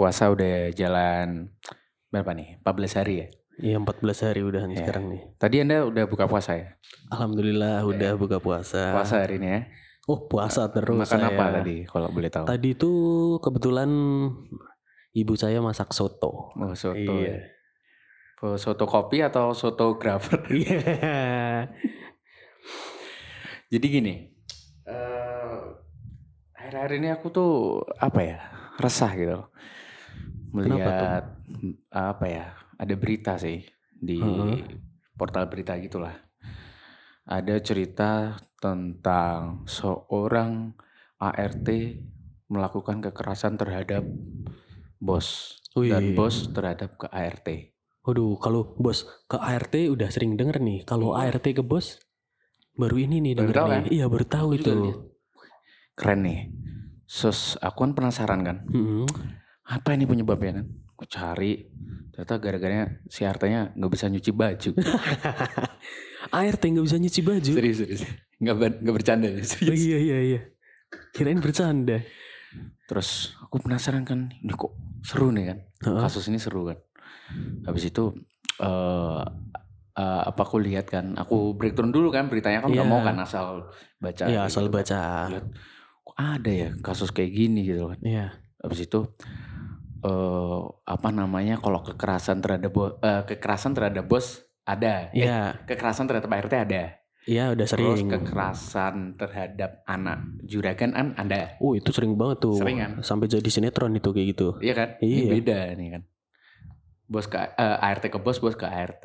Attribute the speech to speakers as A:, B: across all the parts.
A: puasa udah jalan berapa nih? 14 hari ya?
B: Iya 14 hari udah nih
A: Iya.
B: sekarang nih.
A: Tadi Anda udah buka puasa ya?
B: Alhamdulillah udah buka puasa.
A: Puasa hari ini ya?
B: Oh puasa terus
A: Makan
B: saya.
A: apa tadi kalau boleh tahu?
B: Tadi itu kebetulan ibu saya masak soto.
A: Oh, soto
B: Iya.
A: ya. Oh, soto kopi atau soto grafer?
B: Iya.
A: Jadi gini, eh, akhir-akhir ini aku tuh apa ya resah gitu melihat apa ya ada berita sih di
B: Heeh.
A: portal berita gitulah. Ada cerita tentang seorang ART melakukan kekerasan terhadap bos
B: Wih.
A: dan bos terhadap ke ART.
B: Waduh, kalau bos ke ART udah sering denger nih. Kalau
A: Iya.
B: ART ke bos baru ini nih
A: Baru
B: denger
A: tahu
B: nih.
A: kan?
B: Iya, baru tahu itu.
A: Keren nih. Sus, aku kan penasaran kan.
B: Mm-mm.
A: Apa ini penyebabnya kan? Aku cari, ternyata gara-garanya si artanya nggak bisa nyuci baju.
B: ART nggak bisa nyuci baju.
A: serius, serius. Nggak, ber- nggak bercanda ya,
B: Oh,
A: serius.
B: iya iya iya. Kirain bercanda.
A: Terus aku penasaran kan, ini kok seru nih kan? Kasus ini seru kan? Habis itu eh eh, apa aku lihat kan? Aku breakdown dulu kan beritanya kan nggak
B: Iya.
A: mau kan asal baca.
B: Iya,
A: gitu
B: asal
A: kan.
B: baca.
A: Lihat, kok ada ya kasus kayak gini gitu kan?
B: Iya.
A: Habis itu eh apa namanya kalau kekerasan terhadap eh, kekerasan terhadap bos ada. Eh,
B: Iya,
A: kekerasan terhadap ART ada.
B: iya udah
A: Terus
B: sering.
A: kekerasan terhadap anak juragan kan ada.
B: Oh, itu sering banget tuh.
A: Sering kan?
B: Sampai jadi sinetron itu kayak gitu.
A: Iya kan? Ini
B: Iya.
A: beda nih kan. Bos ke eh, ART ke bos, bos ke ART.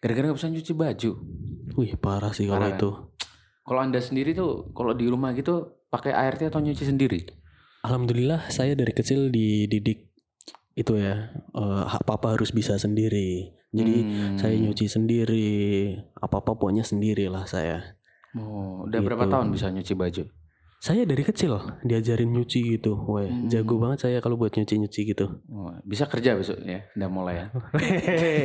A: Gara-gara nggak bisa nyuci baju.
B: Wih, parah sih kalau
A: Parah kan?
B: itu.
A: Kalau anda sendiri tuh, kalau di rumah gitu pakai ART atau nyuci sendiri?
B: Alhamdulillah saya dari kecil dididik itu ya eh, apa-apa harus bisa sendiri. Jadi
A: Hmm.
B: saya nyuci sendiri, apa-apa pokoknya sendiri lah saya.
A: Oh, udah berapa
B: Gitu.
A: tahun bisa nyuci baju?
B: Saya dari kecil diajarin nyuci gitu. Weh,
A: Hmm.
B: jago banget saya kalau buat nyuci-nyuci gitu.
A: Oh, bisa kerja besok ya, udah mulai ya.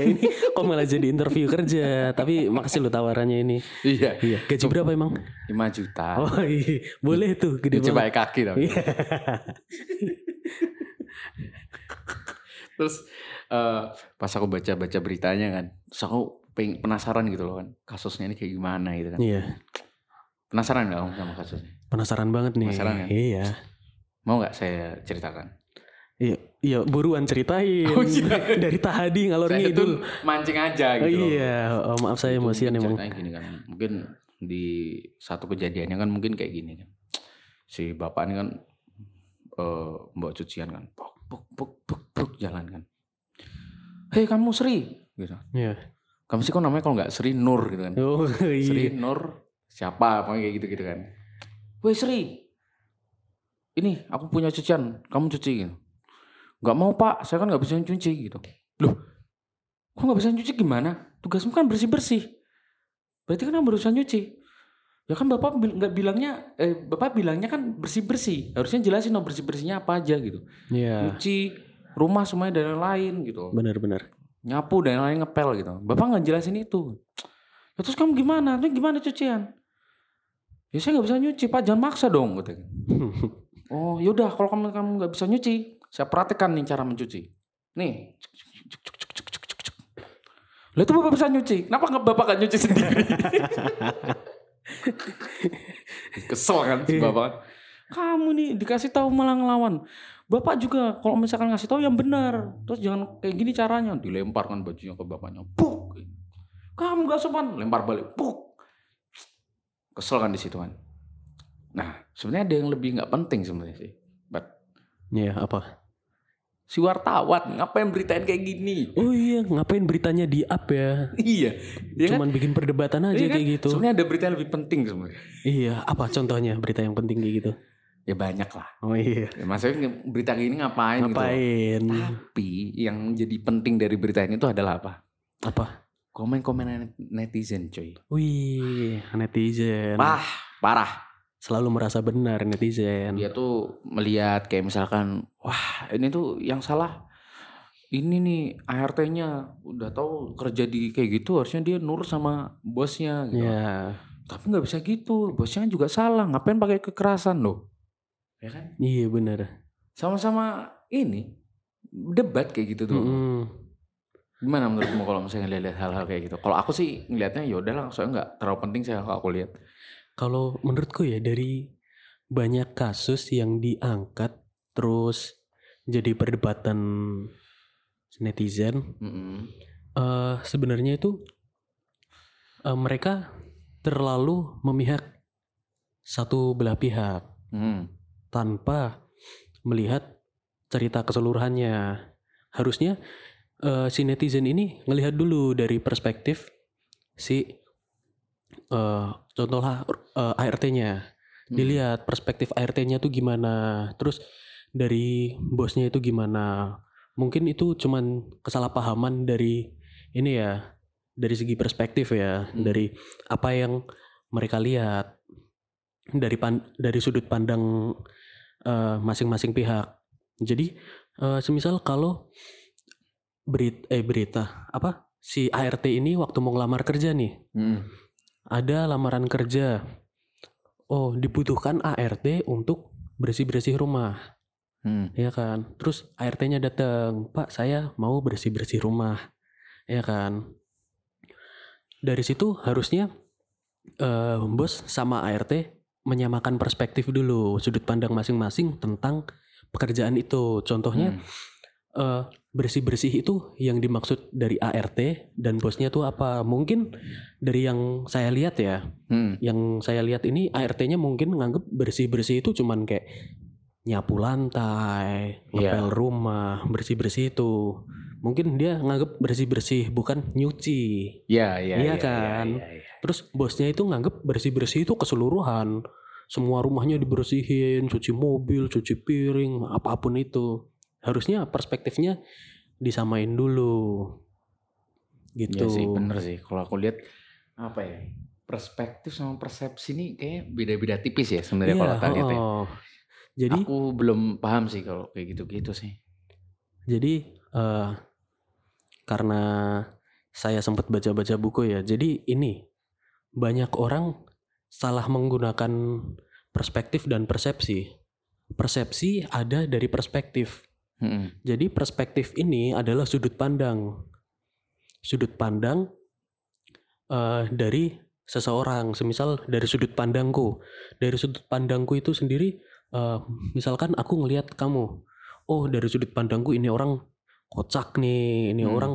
B: ini kok malah jadi interview kerja, tapi makasih lo tawarannya ini.
A: iya,
B: Iya, gaji berapa emang?
A: 5 juta.
B: Oh iya, boleh tuh, gede banget.
A: pakai kaki tapi.
B: Iya.
A: Terus eh, pas aku baca-baca beritanya kan, terus aku penasaran gitu loh kan, kasusnya ini kayak gimana gitu kan.
B: Iya,
A: Penasaran nggak kamu sama kasusnya?
B: Penasaran banget nih.
A: Penasaran kan?
B: Iya.
A: Mau nggak saya ceritakan?
B: Iya, iya buruan ceritain.
A: Oh, iya.
B: Dari tadi ngalor
A: saya
B: ngidul.
A: mancing aja
B: Oh,
A: gitu loh.
B: iya, oh, maaf saya emosian
A: mungkin
B: emang.
A: ceritanya gini kan, mungkin di satu kejadiannya kan mungkin kayak gini kan. Si bapak ini kan eh bawa cucian kan, puk puk puk puk puk jalan kan. Hei kamu Sri, gitu.
B: Iya.
A: Kamu sih kok namanya kalau nggak Sri Nur gitu kan.
B: Oh
A: Sri
B: iya.
A: Nur siapa pokoknya kayak gitu gitu kan. Woi Sri, ini aku punya cucian, kamu cuci gitu. Nggak mau pak, saya kan nggak bisa cuci gitu. Loh, kok nggak bisa cuci gimana? Tugasmu kan bersih bersih. Berarti kan kamu berusaha nyuci. Ya kan bapak bil- nggak bilangnya, eh bapak bilangnya kan bersih bersih. Harusnya jelasin dong bersih bersihnya apa aja gitu.
B: Iya,
A: Nyuci rumah semuanya dan lain-lain gitu
B: benar-benar.
A: nyapu dan lain ngepel gitu. Bapak nggak jelasin itu. Ya, terus kamu gimana? Ini gimana cucian? Ya saya nggak bisa nyuci, Pak. Jangan maksa dong, gitu. Oh, yaudah kalau kamu kamu nggak bisa nyuci, saya praktekkan nih cara mencuci. Nih. Lah itu bapak bisa nyuci. Kenapa nggak bapak nggak nyuci sendiri? Kesel kan si bapak. Kamu nih dikasih tahu malah ngelawan. Bapak juga kalau misalkan ngasih tahu yang benar. Terus jangan kayak gini caranya. Dilemparkan bajunya ke bapaknya. Puk. Kamu gak sopan. Lempar balik. Puk. Kesel kan di situ kan. Nah sebenarnya ada yang lebih nggak penting sebenarnya sih. But
B: Iya, apa?
A: si wartawan ngapain beritain kayak gini?
B: Oh iya, ngapain beritanya di up ya?
A: iya. Kan?
B: Cuman bikin perdebatan aja
A: Iya kan?
B: kayak gitu.
A: Sebenarnya ada berita yang lebih penting sebenarnya.
B: Iya, apa contohnya berita yang penting kayak gitu?
A: Ya banyak lah.
B: Oh iya.
A: Ya, maksudnya berita kayak gini ngapain, gitu.
B: Ngapain?
A: Tapi yang jadi penting dari berita ini tuh adalah apa?
B: Apa?
A: Komen-komen netizen coy.
B: Wih, netizen.
A: Wah, parah.
B: Selalu merasa benar netizen.
A: Dia tuh melihat kayak misalkan, wah ini tuh yang salah. Ini nih ART-nya udah tahu kerja di kayak gitu harusnya dia nurut sama bosnya gitu.
B: Iya.
A: Tapi nggak bisa gitu, bosnya juga salah. Ngapain pakai kekerasan loh? Ya kan?
B: Iya benar.
A: Sama-sama ini debat kayak gitu tuh.
B: Mm-mm.
A: Gimana menurutmu kalau misalnya lihat hal-hal kayak gitu? Kalau aku sih ngelihatnya ya udahlah, soalnya nggak terlalu penting sih kalau aku lihat.
B: Kalau menurutku ya dari banyak kasus yang diangkat terus jadi perdebatan netizen,
A: Mm-mm.
B: eh sebenarnya itu eh, mereka terlalu memihak satu belah pihak
A: Hmm.
B: tanpa melihat cerita keseluruhannya. Harusnya eh, si netizen ini ngelihat dulu dari perspektif si eh contohlah eh, ART-nya.
A: Hmm.
B: Dilihat perspektif ART-nya tuh gimana. Terus dari bosnya itu gimana. Mungkin itu cuman kesalahpahaman dari ini ya, dari segi perspektif ya,
A: Hmm.
B: dari apa yang mereka lihat dari pan- dari sudut pandang masing-masing pihak. Jadi eh, semisal kalau berita eh berita apa si ART ini waktu mau ngelamar kerja nih,
A: Mm.
B: ada lamaran kerja. Oh, dibutuhkan ART untuk bersih-bersih rumah,
A: Hmm.
B: ya kan? Terus ART-nya datang, "Pak, saya mau bersih-bersih rumah." Ya kan? Dari situ harusnya eh, bos sama ART menyamakan perspektif dulu, sudut pandang masing-masing tentang pekerjaan itu. Contohnya
A: Hmm.
B: Eh, bersih-bersih itu yang dimaksud dari ART dan bosnya tuh apa? Mungkin dari yang saya lihat ya,
A: Hmm.
B: yang saya lihat ini ART-nya mungkin nganggep bersih-bersih itu cuman kayak nyapu lantai,
A: Iya.
B: ngepel rumah, bersih-bersih itu. Mungkin dia nganggep bersih-bersih bukan nyuci.
A: Ya, ya,
B: Iya
A: ya,
B: kan?
A: ya, ya, ya.
B: Terus bosnya itu nganggep bersih-bersih itu keseluruhan. Semua rumahnya dibersihin, cuci mobil, cuci piring, apa pun itu. Harusnya perspektifnya disamain dulu. Gitu.
A: Iya sih, bener sih. Kalau aku lihat apa ya? Perspektif sama persepsi ini kayak beda-beda tipis ya sebenarnya
B: Iya,
A: kalau lihat ya.
B: oh. Jadi
A: Aku belum paham sih kalau kayak gitu-gitu sih.
B: Jadi eh karena saya sempat baca-baca buku ya. Jadi ini banyak orang salah menggunakan perspektif dan persepsi. Persepsi ada dari perspektif.
A: Mm-mm.
B: Jadi perspektif ini adalah sudut pandang. Sudut pandang eh, dari seseorang. Semisal dari sudut pandangku. Dari sudut pandangku itu sendiri, eh, misalkan aku ngelihat kamu. Oh dari sudut pandangku ini orang kocak nih, ini
A: Hmm.
B: orang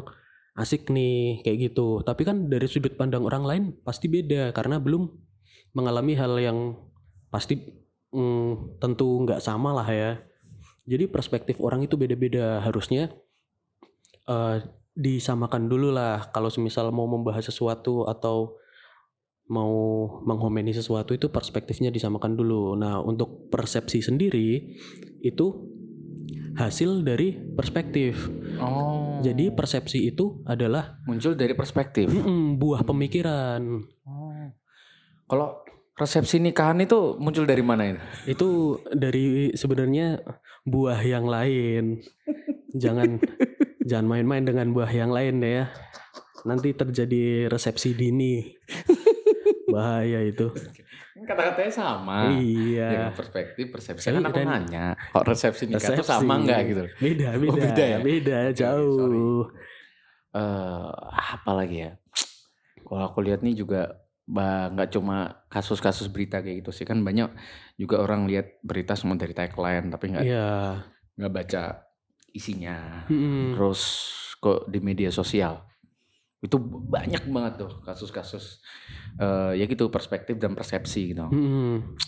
B: asik nih, kayak gitu. Tapi kan dari sudut pandang orang lain pasti beda karena belum mengalami hal yang pasti mm, tentu nggak sama lah ya. Jadi perspektif orang itu beda-beda. Harusnya eh, disamakan dulu lah. Kalau semisal mau membahas sesuatu atau mau menghomeni sesuatu itu perspektifnya disamakan dulu. Nah untuk persepsi sendiri itu hasil dari perspektif.
A: Oh.
B: Jadi persepsi itu adalah
A: muncul dari perspektif.
B: mm-mm, buah pemikiran.
A: Oh. Kalau resepsi nikahan itu muncul dari mana itu?
B: Itu dari sebenarnya buah yang lain. Jangan jangan main-main dengan buah yang lain deh ya. Nanti terjadi resepsi dini. Bahaya itu.
A: Kata-katanya sama.
B: Iya.
A: Ya, perspektif, persepsi. Kan aku
B: dan-
A: nanya, kok resepsi nikah itu
B: Resepsi.
A: sama enggak gitu?
B: Beda, beda.
A: Oh, beda ya?
B: Beda,
A: Oke,
B: jauh.
A: eh apa lagi ya? Kalau aku lihat nih juga nggak cuma kasus-kasus berita kayak gitu sih kan banyak juga orang lihat berita semua dari tagline tapi nggak nggak baca isinya.
B: Mm-mm.
A: Terus kok di media sosial itu banyak banget tuh kasus-kasus eh ya gitu perspektif dan persepsi gitu.
B: Mm-mm.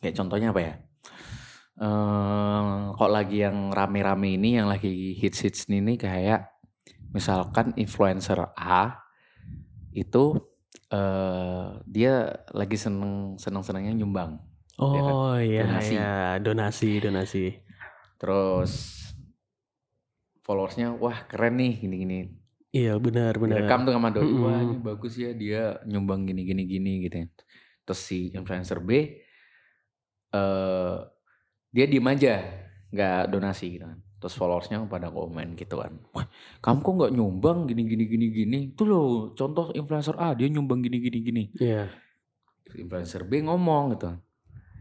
A: Kayak contohnya apa ya? eh kok lagi yang rame-rame ini yang lagi hits-hits ini kayak misalkan influencer A itu eh dia lagi seneng seneng senengnya nyumbang
B: Oh iya,
A: Donasi.
B: iya, donasi, donasi.
A: terus followersnya wah keren nih gini gini
B: Iya benar, benar.
A: direkam tuh sama doi
B: Mm-mm.
A: wah ini bagus ya dia nyumbang gini gini gini gitu ya. terus si influencer B eh dia diem aja nggak donasi gitu kan terus followersnya pada komen gitu kan wah kamu kok nggak nyumbang gini gini gini gini itu loh contoh influencer A dia nyumbang gini gini gini
B: Iya,
A: Terus influencer B ngomong gitu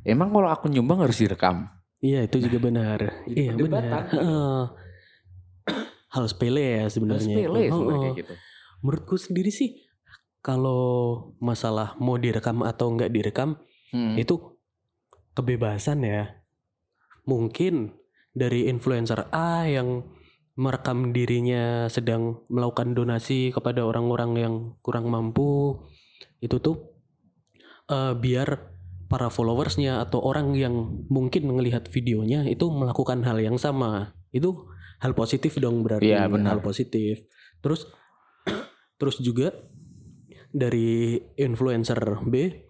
A: emang kalau aku nyumbang harus direkam
B: iya itu juga benar. Iya benar. Heeh. hal sepele ya
A: Hal
B: sebenarnya.
A: sepele
B: itu.
A: sebenarnya
B: Oh, oh.
A: gitu.
B: Menurutku sendiri sih kalau masalah mau direkam atau nggak direkam
A: Hmm.
B: itu kebebasan ya. Mungkin dari influencer A yang merekam dirinya sedang melakukan donasi kepada orang-orang yang kurang mampu. Itu tuh eh, biar para followersnya atau orang yang mungkin melihat videonya itu melakukan hal yang sama. Itu hal positif dong berarti
A: Iya, benar.
B: hal positif. Terus terus juga dari influencer B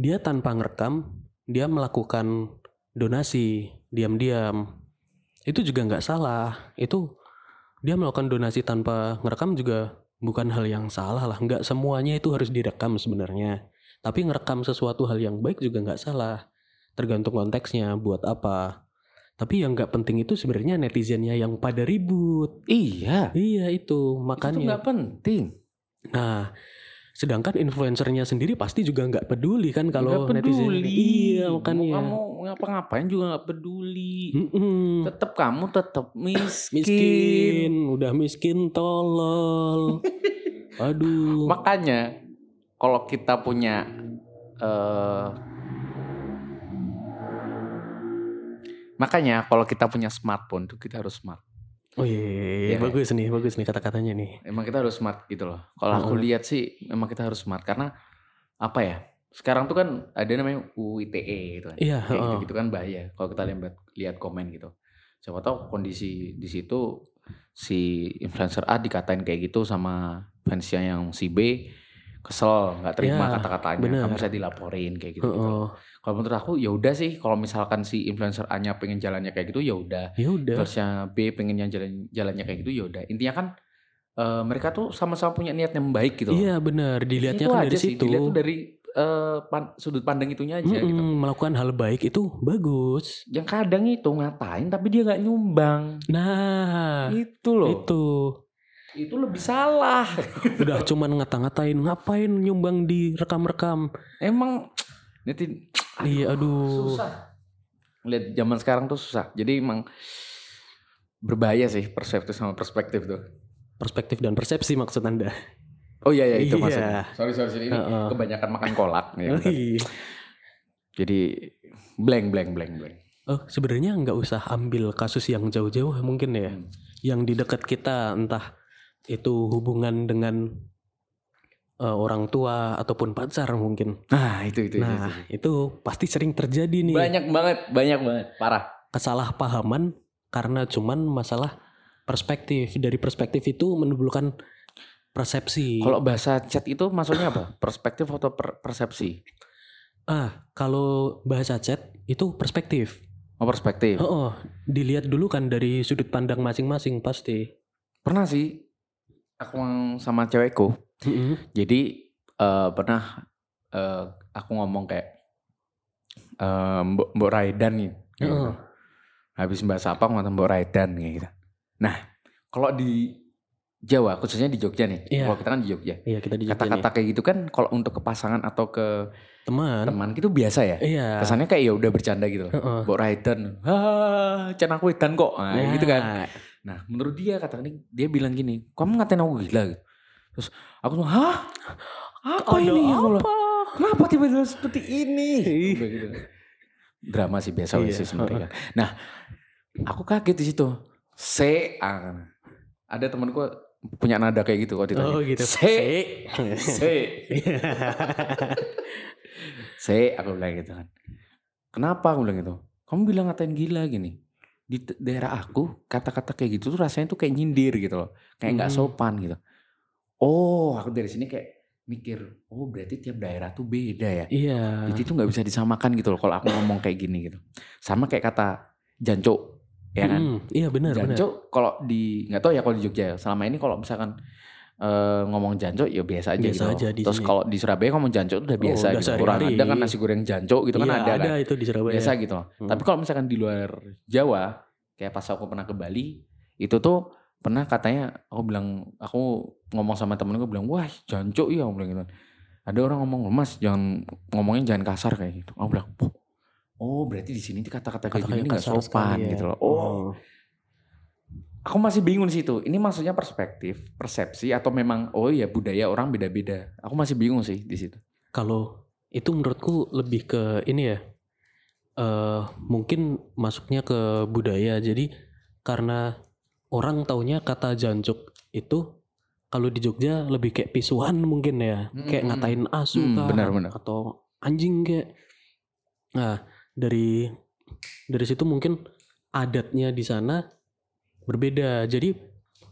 B: dia tanpa ngerekam dia melakukan donasi. Diam-diam itu juga nggak salah. Itu dia melakukan donasi tanpa ngerekam juga bukan hal yang salah lah. Nggak semuanya itu harus direkam sebenarnya. Tapi ngerekam sesuatu hal yang baik juga nggak salah. Tergantung konteksnya buat apa. Tapi yang nggak penting itu sebenarnya netizennya yang pada ribut.
A: Iya.
B: iya itu.
A: Itu
B: makanya
A: nggak penting.
B: Nah, sedangkan influencernya sendiri pasti juga nggak peduli kan kalau netizen. Iya makanya.
A: kamu ngapa-ngapain juga nggak peduli.
B: Mm-mm.
A: Tetap kamu tetap miskin.
B: miskin, udah miskin tolol. Aduh.
A: Makanya kalau kita punya eh Makanya kalau kita punya smartphone tuh kita harus smart.
B: Oh iya, iya, iya,
A: Iya,
B: bagus nih, bagus nih kata-katanya nih.
A: Emang kita harus smart gitu loh. Kalau aku lihat sih memang kita harus smart karena apa ya? Sekarang tuh kan ada namanya UU ITE gitu kan.
B: Iya,
A: Kayak gitu, gitu kan bahaya kalau kita lihat lihat komen gitu. Siapa tahu kondisi di situ si influencer A dikatain kayak gitu sama fansnya yang si B kesel nggak terima
B: Iya,
A: kata-katanya
B: bener.
A: kamu saya dilaporin kayak gitu, gitu.
B: Heeh.
A: Kalau menurut aku ya udah sih kalau misalkan si influencer A-nya pengen jalannya kayak gitu ya udah.
B: Ya.
A: Terusnya B pengen yang jalan jalannya kayak gitu ya udah. Intinya kan eh, mereka tuh sama-sama punya niat yang baik gitu.
B: Iya benar, dilihatnya
A: Itu
B: kan dari
A: sih,
B: situ.
A: Dilihat tuh dari eh, pan- sudut pandang itunya aja gitu.
B: Mm-mm, melakukan hal baik itu bagus.
A: Yang kadang itu ngatain tapi dia nggak nyumbang.
B: Nah,
A: itu loh.
B: itu
A: Itu lebih salah.
B: udah cuman ngata-ngatain ngapain nyumbang di rekam-rekam.
A: Emang nanti
B: Iya, aduh.
A: susah. Lihat zaman sekarang tuh susah. Jadi emang berbahaya sih perspektif sama perspektif tuh.
B: Perspektif dan persepsi maksud Anda.
A: Oh iya iya itu
B: Iya.
A: maksudnya. Sorry sorry sorry. ini
B: Heeh.
A: kebanyakan makan kolak ya. bener.
B: Iya.
A: Jadi blank blank blank blank.
B: Oh, sebenarnya nggak usah ambil kasus yang jauh-jauh mungkin ya.
A: Hmm.
B: Yang di dekat kita entah itu hubungan dengan eh, orang tua ataupun pacar mungkin.
A: Nah itu itu, itu,
B: Nah,
A: itu.
B: itu pasti sering terjadi nih.
A: Banyak banget banyak banget parah.
B: kesalahpahaman karena cuman masalah perspektif. Dari perspektif itu menimbulkan persepsi.
A: Kalau bahasa chat itu maksudnya apa? Perspektif atau per- persepsi?
B: ah, kalau bahasa chat itu perspektif.
A: Oh perspektif.
B: Oh, dilihat dulu kan dari sudut pandang masing-masing pasti.
A: Pernah sih aku sama cewekku.
B: Mm-mm.
A: Jadi eh, pernah eh, aku ngomong kayak eh, Mbok Mbok Raidan nih. gitu. Habis Mbak Sapa ngomong Mbok Raidan kayak gitu. Nah, kalau di Jawa khususnya di Jogja nih.
B: Iya.
A: Kalau kita kan di Jogja.
B: Iya kita di Jogja.
A: Kata-kata kayak gitu kan kalau untuk ke pasangan atau ke
B: teman.
A: teman gitu biasa ya.
B: Iya.
A: Kesannya kayak ya udah bercanda gitu loh.
B: Heeh.
A: Mbok Raidan. Ah, can aku edan kok. Nah, gitu kan.
B: Nah,
A: menurut dia kata ini dia bilang gini, kamu ngatain aku gila gitu. Terus aku tuh, hah? Apa
B: ada
A: ini? Aku
B: apa?
A: Kenapa tiba-tiba seperti ini? Aku gitu. Drama sih biasa
B: Iya.
A: sih sebenarnya. Nah, aku kaget di situ. Se, ada temanku punya nada kayak gitu kok ditanya.
B: Oh gitu.
A: Se,
B: Se.
A: se, se, aku bilang gitu kan. Kenapa aku bilang gitu? Kamu bilang ngatain gila gini. Di daerah aku kata-kata kayak gitu tuh rasanya tuh kayak nyindir gitu loh. Kayak nggak
B: Hmm.
A: sopan gitu. Oh, aku dari sini kayak mikir, oh berarti tiap daerah tuh beda ya.
B: Iya.
A: Jadi itu nggak bisa disamakan gitu loh kalau aku ngomong kayak gini gitu. Sama kayak kata jancuk, ya kan?
B: Mm, Iya benar benar.
A: Jancuk kalau di nggak tahu ya kalau di Jogja. ya. Selama ini kalau misalkan eh, ngomong jancuk ya biasa aja
B: Biasa
A: gitu.
B: aja di
A: Terus kalau di Surabaya ngomong tuh udah
B: Oh,
A: biasa
B: udah
A: gitu. Kurang ada kan nasi goreng jancuk gitu kan
B: Iya,
A: ada, kan.
B: itu di Surabaya.
A: Biasa gitu.
B: Hmm.
A: Tapi kalau misalkan di luar Jawa, kayak pas aku pernah ke Bali, itu tuh pernah katanya aku bilang aku ngomong sama temen gue bilang wah jancuk ya aku bilang gitu ada orang ngomong mas jangan ngomongnya jangan kasar kayak gitu aku bilang "Oh, oh berarti di sini kata-kata kayak gini nggak sopan
B: sekali ya.
A: gitu loh oh Aku masih bingung di situ. Ini maksudnya perspektif, persepsi atau memang oh ya budaya orang beda-beda. Aku masih bingung sih di situ.
B: Kalau itu menurutku lebih ke ini ya. eh mungkin masuknya ke budaya. Jadi karena orang taunya kata jancuk itu kalau di Jogja lebih kayak pisuan mungkin ya.
A: Mm,
B: Kayak ngatain asu
A: Mm,
B: kah,
A: benar-benar.
B: atau anjing kayak. Nah, dari dari situ mungkin adatnya di sana berbeda. Jadi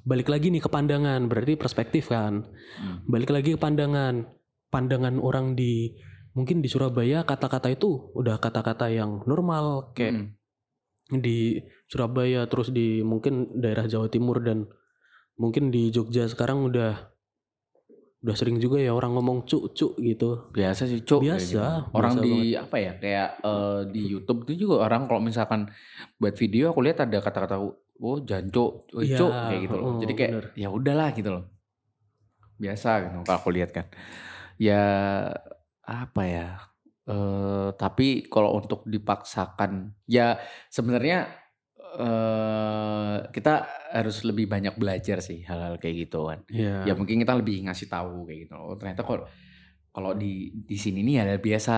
B: balik lagi nih ke pandangan, berarti perspektif kan.
A: Hmm.
B: Balik lagi ke pandangan. Pandangan orang di mungkin di Surabaya kata-kata itu udah kata-kata yang normal kayak
A: Mm.
B: di Surabaya terus di mungkin daerah Jawa Timur dan mungkin di Jogja sekarang udah udah sering juga ya orang ngomong cuk cuk gitu.
A: Biasa sih, Cuk.
B: Biasa.
A: Orang
B: biasa
A: di apa ya? Kayak eh, di YouTube itu juga orang kalau misalkan buat video aku lihat ada kata-kata oh jancuk, oh,
B: Iya,
A: cuk kayak gitu loh.
B: oh,
A: Jadi kayak ya udahlah gitu loh. Biasa gitu kalau aku lihat kan. Ya apa ya? eh tapi kalau untuk dipaksakan ya sebenarnya eh kita harus lebih banyak belajar sih hal-hal kayak gitu kan.
B: Iya.
A: ya mungkin kita lebih ngasih tahu kayak gitu oh ternyata kalau kalau di di sini nih ada biasa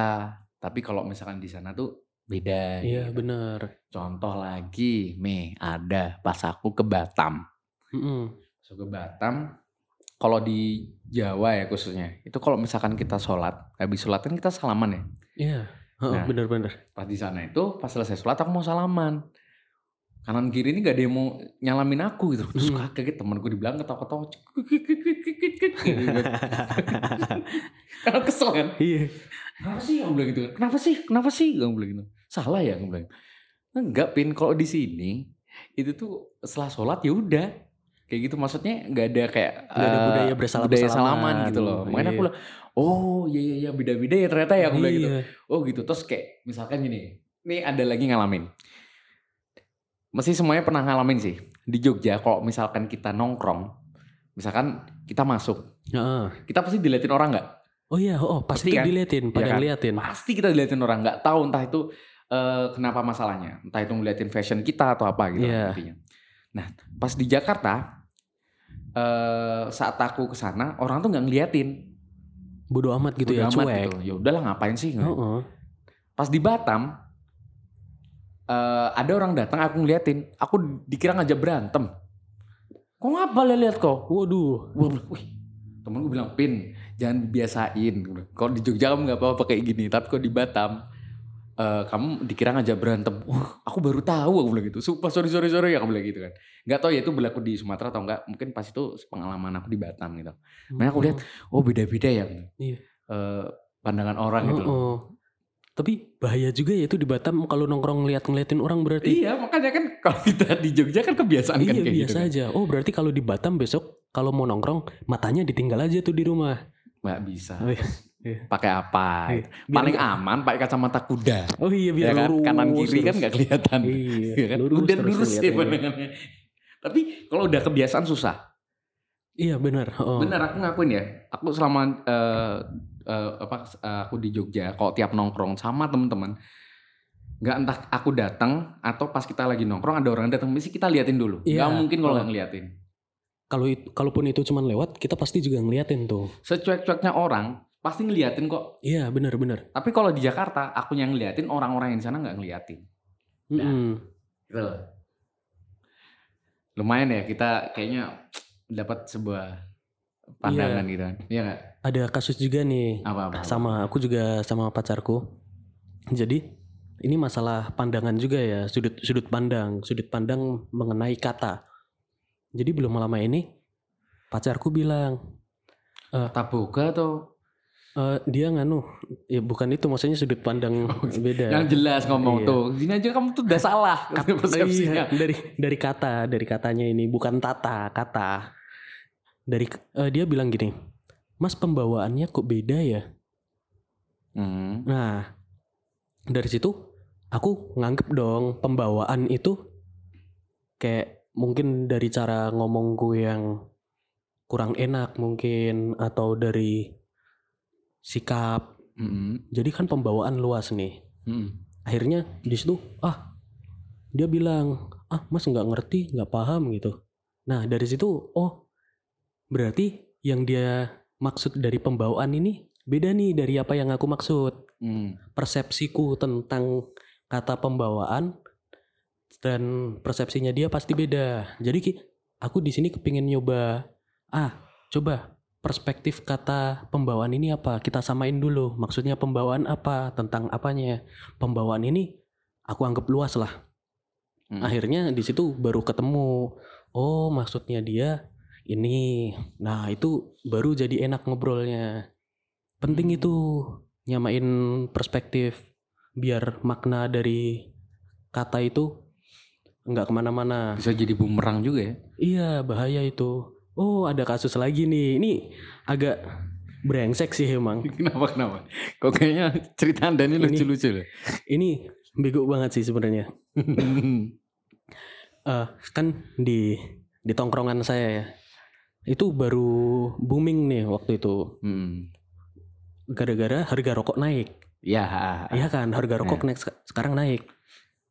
A: tapi kalau misalkan di sana tuh beda
B: Iya,
A: gitu.
B: benar.
A: contoh lagi me ada pas aku ke Batam
B: Mm-mm.
A: Pas aku ke Batam kalau di Jawa ya khususnya itu kalau misalkan kita sholat habis sholat kan kita salaman ya
B: Iya. Heeh,
A: Nah.
B: benar-benar.
A: pas di sana itu pas selesai sholat aku mau salaman kanan kiri ini gak ada yang mau nyalamin aku gitu terus
B: Hmm.
A: kaget temanku di belakang ketawa-ketawa karena kesel kan
B: Iya.
A: kenapa sih kamu bilang gitu kenapa sih kenapa sih kamu bilang gitu salah ya kamu bilang enggak pin kalau di sini itu tuh setelah sholat ya udah kayak gitu maksudnya nggak ada kayak
B: Nggak ada
A: eh,
B: budaya bersalam-
A: budaya
B: bersalaman.
A: salaman gitu loh makanya aku
B: Iya.
A: bilang oh iya iya iya beda-beda ya ternyata ya aku bilang gitu
B: Iya.
A: Oh gitu. Terus kayak misalkan gini. Nih ada lagi ngalamin. Mesti semuanya pernah ngalamin sih. Di Jogja kalau misalkan kita nongkrong. Misalkan kita masuk.
B: Heeh.
A: Kita pasti diliatin orang nggak?
B: Oh iya, oh
A: Pasti
B: pasti,
A: kan?
B: diliatin, pada
A: Iya kan?
B: ngeliatin.
A: Pasti kita diliatin orang. nggak tahu entah itu eh, kenapa masalahnya. Entah itu ngeliatin fashion kita atau apa gitu
B: Iya.
A: intinya. Nah pas di Jakarta. eh saat aku ke sana orang tuh nggak ngeliatin.
B: Bodoh amat gitu
A: Bodo
B: ya,
A: amat
B: cuek.
A: gitu. Ya udahlah ngapain sih?
B: Heeh.
A: Pas di Batam eh ada orang datang aku ngeliatin, aku dikira ngajak berantem. Kok ngapa lihat kok?
B: Waduh.
A: Wih, temen gue bilang, Pin, jangan dibiasain. Kalau di Jogja kamu nggak apa-apa kayak gini, tapi kalau di Batam, eh, kamu dikira ngajak berantem. Wah, aku baru tahu aku bilang gitu. Sumpah, sorry, sorry, sorry, aku bilang gitu kan. Nggak tahu ya itu berlaku di Sumatera atau enggak. Mungkin pas itu pengalaman aku di Batam gitu. Makanya aku lihat, oh beda-beda ya.
B: Iya.
A: eh, pandangan orang gitu. loh.
B: Tapi bahaya juga ya itu di Batam kalau nongkrong ngeliat ngeliatin orang berarti.
A: Iya, makanya kan kalau kita di Jogja kan kebiasaan kan
B: Iya,
A: kayak
B: biasa
A: gitu. kan.
B: aja. Oh berarti kalau di Batam besok kalau mau nongkrong matanya ditinggal aja tuh di rumah.
A: Nggak bisa.
B: Oh iya.
A: Pakai apa?
B: Iya.
A: gitu.
B: Biar
A: Paling
B: nggak-
A: aman pakai kacamata kuda.
B: Oh iya
A: Ya
B: biar
A: kan?
B: lurus.
A: Kanan kiri kan nggak kelihatan.
B: Iya,
A: Iya kan?
B: lurus
A: udah lurus ya pandangannya. Tapi kalau udah kebiasaan susah.
B: Iya benar. Oh.
A: Bener aku ngakuin ya. Aku selama eh, eh, apa eh, aku di Jogja, kalau tiap nongkrong sama teman-teman, nggak entah aku datang atau pas kita lagi nongkrong ada orang datang, mesti kita liatin dulu.
B: Iya.
A: Nggak mungkin kalau nggak ngeliatin.
B: Kalau itu, kalaupun itu cuman lewat, kita pasti juga ngeliatin tuh.
A: Secuek-cueknya orang pasti ngeliatin kok.
B: Iya benar-benar.
A: Tapi kalau di Jakarta, aku yang ngeliatin, orang-orang yang di sana nggak ngeliatin.
B: Mm-mm.
A: Gitu loh. Lumayan ya kita kayaknya dapat sebuah pandangan gitu kan. Iya nggak?
B: Ada kasus juga nih.
A: Apa apa.
B: Sama aku juga sama pacarku. Jadi ini masalah pandangan juga ya, sudut sudut pandang, sudut pandang mengenai kata. Jadi belum lama ini pacarku bilang
A: Taboga atau
B: "Eh, dia nganu, ya bukan itu maksudnya sudut pandang beda.
A: yang jelas ngomong
B: Iya.
A: tuh. Gini aja kamu tuh udah salah persepsinya.
B: Iya, dari dari kata, dari katanya ini bukan tata, kata. Dari eh, dia bilang gini, Mas pembawaannya kok beda ya?
A: Hmm.
B: Nah, dari situ aku nganggep dong pembawaan itu kayak mungkin dari cara ngomongku yang kurang enak mungkin atau dari sikap.
A: Hmm.
B: Jadi kan pembawaan luas nih.
A: Hmm.
B: Akhirnya di situ ah dia bilang ah mas nggak ngerti nggak paham gitu. Nah dari situ oh berarti yang dia maksud dari pembawaan ini beda nih dari apa yang aku maksud.
A: Hmm.
B: Persepsiku tentang kata pembawaan dan persepsinya dia pasti beda. Jadi aku di sini kepingin nyoba ah coba perspektif kata pembawaan ini apa kita samain dulu maksudnya pembawaan apa tentang apanya pembawaan ini aku anggap luas lah
A: Hmm.
B: akhirnya di situ baru ketemu oh maksudnya dia ini nah itu baru jadi enak ngobrolnya. Penting itu nyamain perspektif biar makna dari kata itu nggak ke mana-mana.
A: Bisa jadi bumerang juga ya.
B: iya bahaya itu. Oh ada kasus lagi nih. Ini agak brengsek sih emang.
A: Kenapa kenapa? Kok kayaknya cerita anda ini
B: Ini-
A: lucu-lucu loh.
B: ini bego banget sih sebenarnya. Eh, kan di di tongkrongan saya ya itu baru booming nih waktu itu
A: hmm.
B: gara-gara harga rokok naik
A: Ya.
B: iya kan harga rokok naik sek- sekarang naik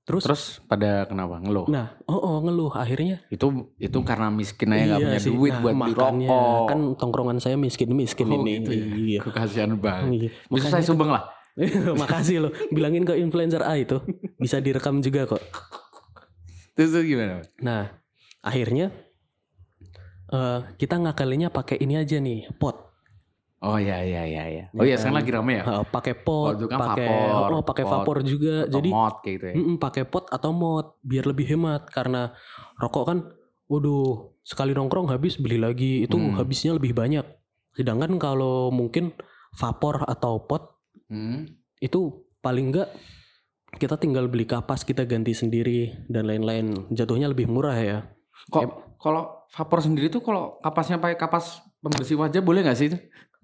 B: terus,
A: Terus pada kenapa ngeluh?
B: nah oh, oh ngeluh akhirnya
A: Itu itu karena miskin aja nggak punya
B: sih.
A: duit
B: Nah,
A: buat beli rokok.
B: kan tongkrongan saya miskin miskin
A: Oh,
B: ini
A: gitu ya.
B: iya
A: Kekasihan banget.
B: Iya.
A: Bisa
B: Makanya
A: saya sumbang lah.
B: makasih loh bilangin ke influencer A itu bisa direkam juga kok
A: Terus gimana?
B: Nah, akhirnya eh kita ngakalinya pakai ini aja nih, pot.
A: Oh ya ya ya ya.
B: Ya
A: Oh iya
B: kan?
A: sekarang lagi rame ya.
B: Eh, pakai pot,
A: Waktu kan
B: pakai
A: vapor,
B: oh, pakai vapor juga.
A: Atau
B: Jadi
A: mod kayak gitu ya.
B: mm-mm, pakai pot atau mod biar lebih hemat karena rokok kan waduh, sekali nongkrong habis beli lagi itu
A: Hmm.
B: habisnya lebih banyak. Sedangkan kalau mungkin vapor atau pot
A: Hmm.
B: itu paling enggak kita tinggal beli kapas kita ganti sendiri dan lain-lain. Jatuhnya lebih murah ya.
A: Kok kalau vapor sendiri tuh kalau kapasnya pakai kapas pembersih wajah boleh nggak sih?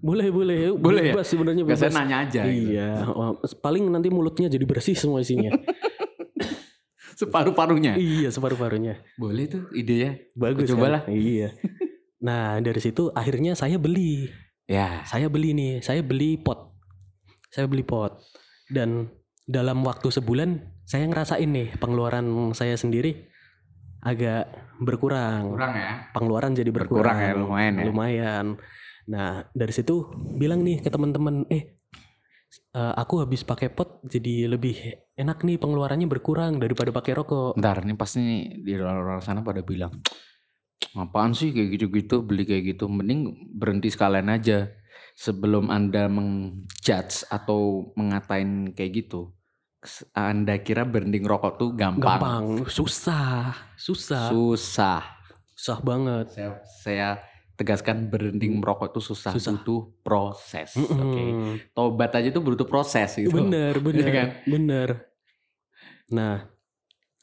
B: Boleh, boleh.
A: Boleh ya?
B: Bebas sebenarnya
A: Gak
B: bebas.
A: saya nanya aja. gitu.
B: Iya, oh, paling nanti mulutnya jadi bersih semua isinya.
A: Separuh-paruhnya.
B: iya, separuh-paruhnya.
A: Boleh tuh idenya.
B: Bagus
A: Coba
B: kan?
A: lah.
B: Iya. Nah, dari situ akhirnya saya beli.
A: Ya.
B: Saya beli nih, saya beli pot. Saya beli pot. Dan dalam waktu sebulan saya ngerasain nih pengeluaran saya sendiri agak berkurang.
A: Kurang ya.
B: Pengeluaran jadi
A: Berkurang
B: berkurang.
A: ya, lumayan ya.
B: Lumayan. Nah, dari situ bilang nih ke teman-teman, eh eh, aku habis pakai pot jadi lebih enak nih pengeluarannya berkurang daripada pakai rokok.
A: Ntar ini pasti nih di luar sana pada bilang apaan sih kayak gitu-gitu beli kayak gitu mending berhenti sekalian aja sebelum anda mengjudge atau mengatain kayak gitu anda kira berhenti ngerokok tuh gampang,
B: Gampang, susah, susah,
A: susah
B: susah banget.
A: saya saya tegaskan berhenti merokok itu susah,
B: Susah.
A: butuh proses oke
B: Mm-mm.
A: tobat aja tuh butuh proses gitu
B: Bener, bener,
A: kan?
B: bener. Nah,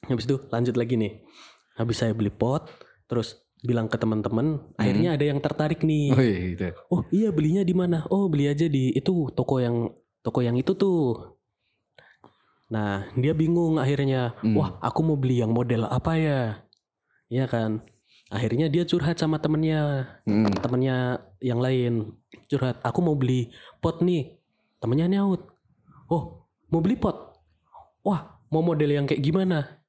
B: habis itu lanjut lagi nih. Habis saya beli pot, terus bilang ke teman-teman, akhirnya ada yang tertarik nih.
A: oh iya gitu
B: Oh iya belinya di mana? Oh beli aja di itu toko yang toko yang itu tuh. Nah dia bingung akhirnya.
A: Hmm.
B: Wah aku mau beli yang model apa ya? Iya kan. Akhirnya dia curhat sama temennya,
A: Hmm.
B: temennya yang lain curhat. Aku mau beli pot nih. Temennya nyaut. Oh mau beli pot? Wah mau model yang kayak gimana?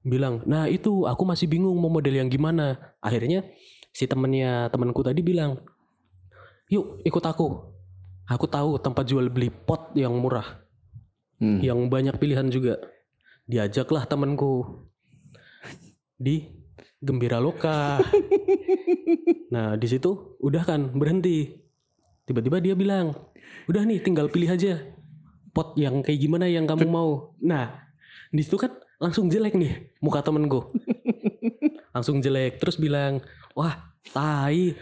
B: Bilang. Nah itu aku masih bingung mau model yang gimana. Akhirnya si temennya temanku tadi bilang, yuk ikut aku. Aku tahu tempat jual beli pot yang murah,
A: Hmm.
B: yang banyak pilihan juga. Diajaklah temanku di Gembira Loka. nah di situ udah kan berhenti. Tiba-tiba dia bilang, udah nih tinggal pilih aja pot yang kayak gimana yang kamu mau. Nah di situ kan langsung jelek nih muka temenku. langsung jelek terus bilang, wah tai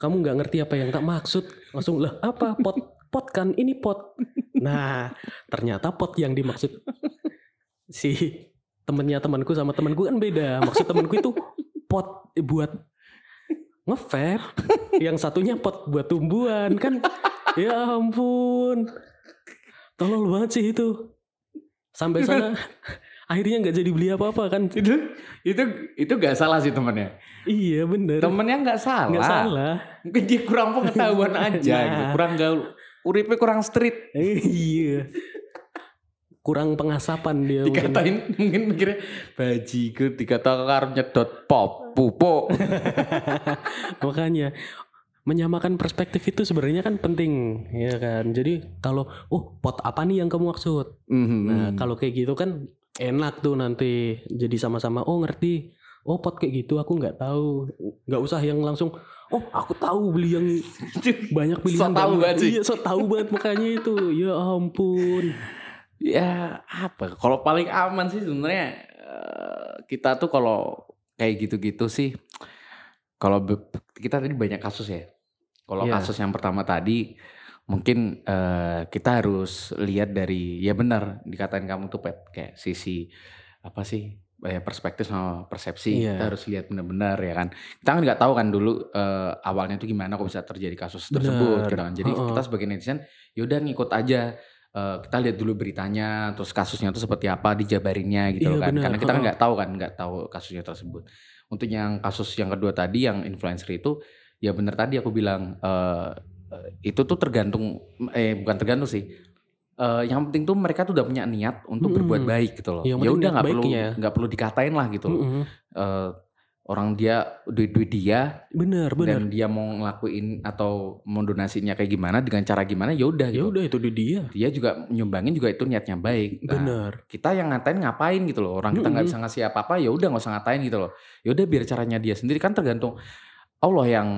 B: kamu nggak ngerti apa yang tak maksud langsung lah apa pot pot kan? Ini pot. Nah ternyata pot yang dimaksud si temennya temanku sama temanku kan beda. Maksud temanku itu pot buat ngevape yang satunya pot buat tumbuhan kan? Ya ampun. Tolol banget sih itu. Sampai sana akhirnya nggak jadi beli apa-apa kan?
A: Itu itu itu gak salah sih temennya.
B: Iya bener.
A: Temennya nggak salah.
B: Nggak salah.
A: Mungkin dia kurang pengetahuan aja
B: Nah.
A: gitu. kurang gaul uripnya kurang street
B: iya kurang pengasapan dia mungkin.
A: Dikatain mungkin mikirnya bajigur dikata karep nyedot pop pupuk.
B: Makanya menyamakan perspektif itu sebenarnya kan penting ya kan. Jadi kalau oh pot apa nih yang kamu maksud?
A: Mhm.
B: Nah, kalau kayak gitu kan enak tuh nanti jadi sama-sama oh ngerti. Oh pot kayak gitu aku nggak tahu. nggak usah yang langsung oh aku tahu beli yang banyak pilihan.
A: So tahu banget sih.
B: Iya, so tahu banget makanya itu. Ya ampun.
A: ya apa kalau paling aman sih sebenarnya eh, kita tuh kalau kayak gitu-gitu sih kalau kita tadi banyak kasus ya kalau
B: Iya.
A: kasus yang pertama tadi mungkin eh, kita harus lihat dari ya benar dikatain kamu tuh pet kayak sisi apa sih eh, perspektif sama persepsi
B: Iya.
A: kita harus lihat benar-benar ya kan kita kan nggak tahu kan dulu eh, awalnya tuh gimana kok bisa terjadi kasus tersebut gitu kan jadi
B: Heeh.
A: kita sebagai netizen yaudah ngikut aja Eh, kita lihat dulu beritanya terus kasusnya itu seperti apa dijabarinnya gitu loh kan
B: benar.
A: karena kita kan nggak tahu kan nggak tahu kasusnya tersebut untuk yang kasus yang kedua tadi yang influencer itu ya benar tadi aku bilang eh, eh, itu tuh tergantung eh bukan tergantung sih Eh, yang penting tuh mereka tuh udah punya niat untuk berbuat
B: Mm-mm.
A: baik gitu loh
B: Yang
A: ya udah nggak perlu
B: baiknya.
A: nggak perlu dikatain lah gitu loh
B: Mm-mm.
A: Eh, orang dia duit duit dia
B: Bener bener.
A: dan dia mau ngelakuin atau mau donasinya kayak gimana dengan cara gimana ya udah
B: Ya
A: gitu
B: udah itu di dia.
A: dia juga nyumbangin juga itu niatnya baik. Nah,
B: Bener.
A: kita yang ngatain ngapain gitu loh. Orang kita nggak
B: Mm-mm.
A: bisa ngasih apa-apa ya udah nggak usah ngatain gitu loh. Ya udah biar caranya dia sendiri kan tergantung Allah yang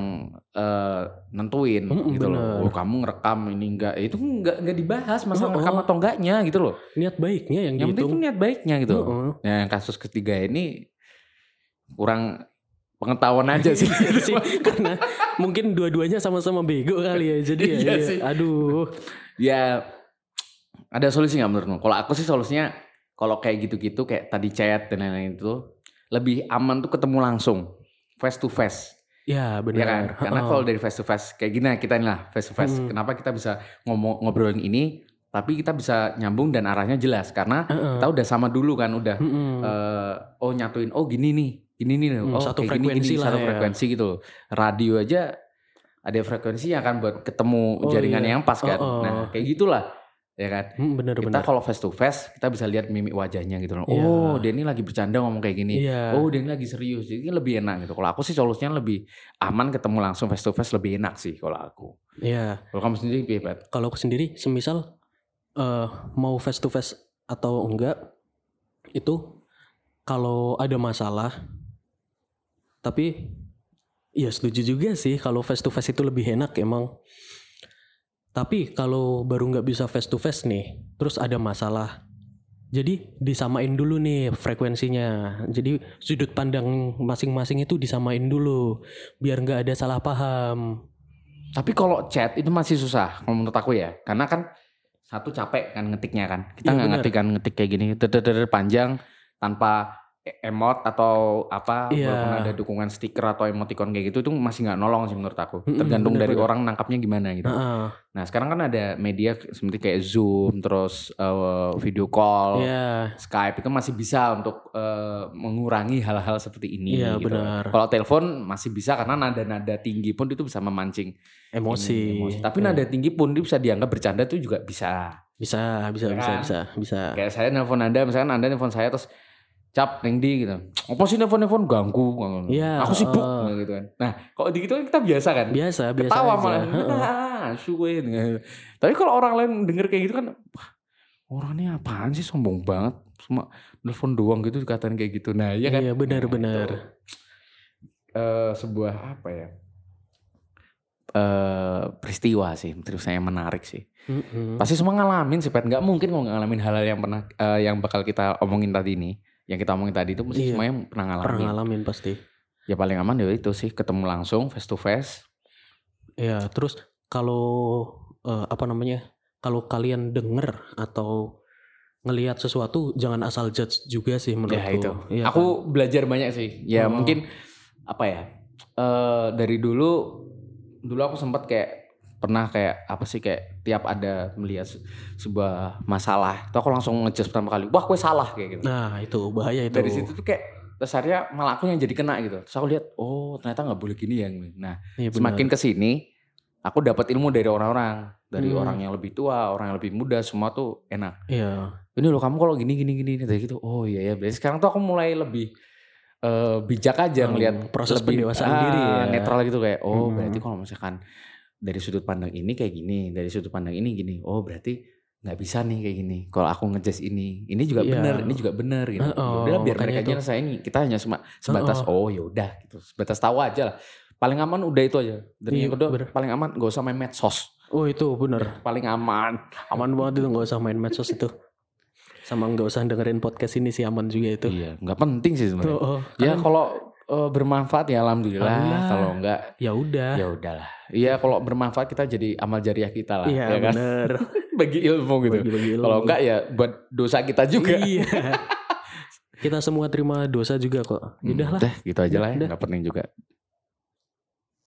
A: eh, nentuin
B: Mm-mm,
A: gitu
B: bener.
A: loh. Oh, kamu ngerekam ini enggak itu nggak nggak dibahas masalah
B: Oh,
A: ngerekam
B: oh.
A: atau enggaknya gitu loh.
B: Niat baiknya yang,
A: Yang penting
B: dihitung.
A: tuh niat baiknya gitu. loh.
B: Heeh.
A: Nah, yang kasus ketiga ini kurang pengetahuan aja sih.
B: Sih, karena mungkin dua-duanya sama-sama bego kali ya. Jadi ya,
A: Iya sih.
B: aduh.
A: ya ada solusi nggak menurutmu? Kalau aku sih solusinya kalau kayak gitu-gitu kayak tadi chat dan lain-lain itu lebih aman tuh ketemu langsung face to face
B: Ya benar.
A: ya kan? Karena
B: Heeh.
A: kalau dari face to face kayak gini kita ini lah face to face.
B: Hmm.
A: Kenapa kita bisa ngomong ngobrolin ini tapi kita bisa nyambung dan arahnya jelas karena
B: Heeh.
A: kita udah sama dulu kan udah
B: Mm-mm.
A: eh, oh nyatuin oh gini nih gini nih
B: Hmm,
A: oh
B: satu
A: kayak gini,
B: frekuensi
A: gini,
B: lah
A: satu
B: ya.
A: frekuensi gitu radio aja ada frekuensinya kan buat ketemu
B: Oh,
A: jaringan
B: iya.
A: yang pas kan
B: Oh, oh.
A: nah kayak gitulah ya kan
B: Hmm,
A: kita
B: bener-bener.
A: kalau face to face kita bisa lihat mimik wajahnya gitu loh.
B: Iya.
A: Oh, dia ini lagi bercanda ngomong kayak gini.
B: Iya.
A: Oh, dia ini lagi serius. Jadi lebih enak gitu. Kalau aku sih solusinya lebih aman ketemu langsung face to face lebih enak sih kalau aku.
B: Iya.
A: Kalau kamu sendiri piye, Pat?
B: Kalau aku sendiri, semisal eh, mau face to face atau enggak, itu kalau ada masalah, tapi ya setuju juga sih kalau face to face itu lebih enak emang. Tapi kalau baru nggak bisa face to face nih, terus ada masalah, jadi disamain dulu nih frekuensinya. Jadi sudut pandang masing-masing itu disamain dulu, biar nggak ada salah paham.
A: Tapi kalau chat itu masih susah kalau menurut aku ya. Karena kan satu capek kan ngetiknya kan. Kita
B: Iya,
A: nggak
B: benar.
A: ngetik kan ngetik kayak gini deder panjang tanpa emot atau apa
B: Iya.
A: walaupun ada dukungan stiker atau emoticon kayak gitu itu masih nggak nolong sih menurut aku. Tergantung dari
B: benar-benar.
A: orang nangkapnya gimana gitu.
B: Heeh.
A: Nah sekarang kan ada media seperti kayak Zoom, terus eh, video call,
B: Iya.
A: Skype itu masih bisa untuk eh, mengurangi hal-hal seperti ini.
B: Iya,
A: gitu.
B: benar.
A: Kalau telepon masih bisa karena nada-nada tinggi pun itu bisa memancing
B: emosi.
A: ini, emosi. Tapi
B: Ya.
A: nada tinggi pun dia bisa dianggap bercanda tuh juga bisa.
B: bisa bisa
A: Ya
B: bisa
A: kan?
B: bisa bisa.
A: Kayak saya nelpon anda, misalkan anda nelpon saya terus cap neng di gitu. Apa sih nelpon-nelpon ganggu?
B: Iya,
A: Aku sibuk
B: heeh.
A: gitu kan. Nah, kalau di gitu kan kita biasa kan.
B: Biasa biasa
A: ketawa
B: aja.
A: malah
B: Heeh.
A: ah suwe tapi kalau orang lain denger kayak gitu kan wah orang ini apaan sih sombong banget cuma nelfon doang gitu dikatain kayak gitu nah iya kan
B: Iya, benar,
A: Nah,
B: benar.
A: eh, sebuah apa ya eh peristiwa sih menurut saya menarik sih
B: Mm-mm.
A: pasti semua ngalamin sih Pat nggak mungkin nggak ngalamin hal-hal yang pernah eh, yang bakal kita omongin tadi ini yang kita omongin tadi itu mesti
B: Iya.
A: semuanya pernah ngalamin
B: Pernah ngalamin pasti.
A: ya paling aman ya itu sih ketemu langsung face to face
B: Ya, terus kalau eh, apa namanya? Kalau kalian denger atau ngelihat sesuatu jangan asal judge juga sih menurutku.
A: Ya itu.
B: Iya
A: aku belajar banyak sih. Ya
B: Oh.
A: mungkin apa ya? eh dari dulu dulu aku sempat kayak pernah kayak apa sih kayak tiap ada melihat se- sebuah masalah, itu aku langsung ngejudge pertama kali, wah gue salah kayak gitu.
B: Nah, itu bahaya itu.
A: Dari situ tuh kayak dasarnya malah aku yang jadi kena gitu. Terus aku lihat, oh ternyata nggak boleh gini ya. Nah
B: benar.
A: semakin ke sini aku dapat ilmu dari orang-orang, dari
B: Hmm.
A: orang yang lebih tua, orang yang lebih muda, semua tuh enak.
B: Iya.
A: Ini loh kamu kalau gini gini gini dari gitu. Oh iya ya. Berarti sekarang tuh aku mulai lebih eh, bijak aja
B: Hmm,
A: ngelihat
B: proses
A: lebih,
B: pendewasaan
A: ah,
B: diri ya.
A: netral gitu kayak oh
B: Hmm.
A: berarti kalau misalkan dari sudut pandang ini kayak gini, dari sudut pandang ini gini. Oh berarti nggak bisa nih kayak gini. Kalau aku ngejudge ini, ini juga
B: Iya.
A: benar, ini juga benar gitu.
B: Heeh,
A: Yaudah biar
B: makanya
A: mereka aja ngerasain kita hanya sema- sebatas oh yaudah gitu, sebatas tahu aja lah. Paling aman udah itu aja. Dan
B: Iya,
A: yang kedua
B: bener.
A: paling aman gak usah main medsos.
B: Oh itu bener.
A: Paling aman.
B: Aman banget itu nggak usah main medsos itu. Sama nggak usah dengerin podcast ini sih aman juga itu.
A: Iya, nggak penting sih sebenarnya.
B: Oh, oh.
A: Ya kalau eh, bermanfaat ya alhamdulillah.
B: Alhamdulillah.
A: Kalau enggak
B: ya udah.
A: ya udahlah. Iya kalau bermanfaat kita jadi amal jariah kita lah,
B: Iya
A: ya kan?
B: bener.
A: Bagi ilmu gitu.
B: Bagi-bagi ilmu.
A: Kalau enggak ya buat dosa kita juga.
B: Iya. Kita semua terima dosa juga kok.
A: Hmm,
B: Udah lah.
A: udah, gitu aja lah ya,
B: Udah.
A: nggak penting juga.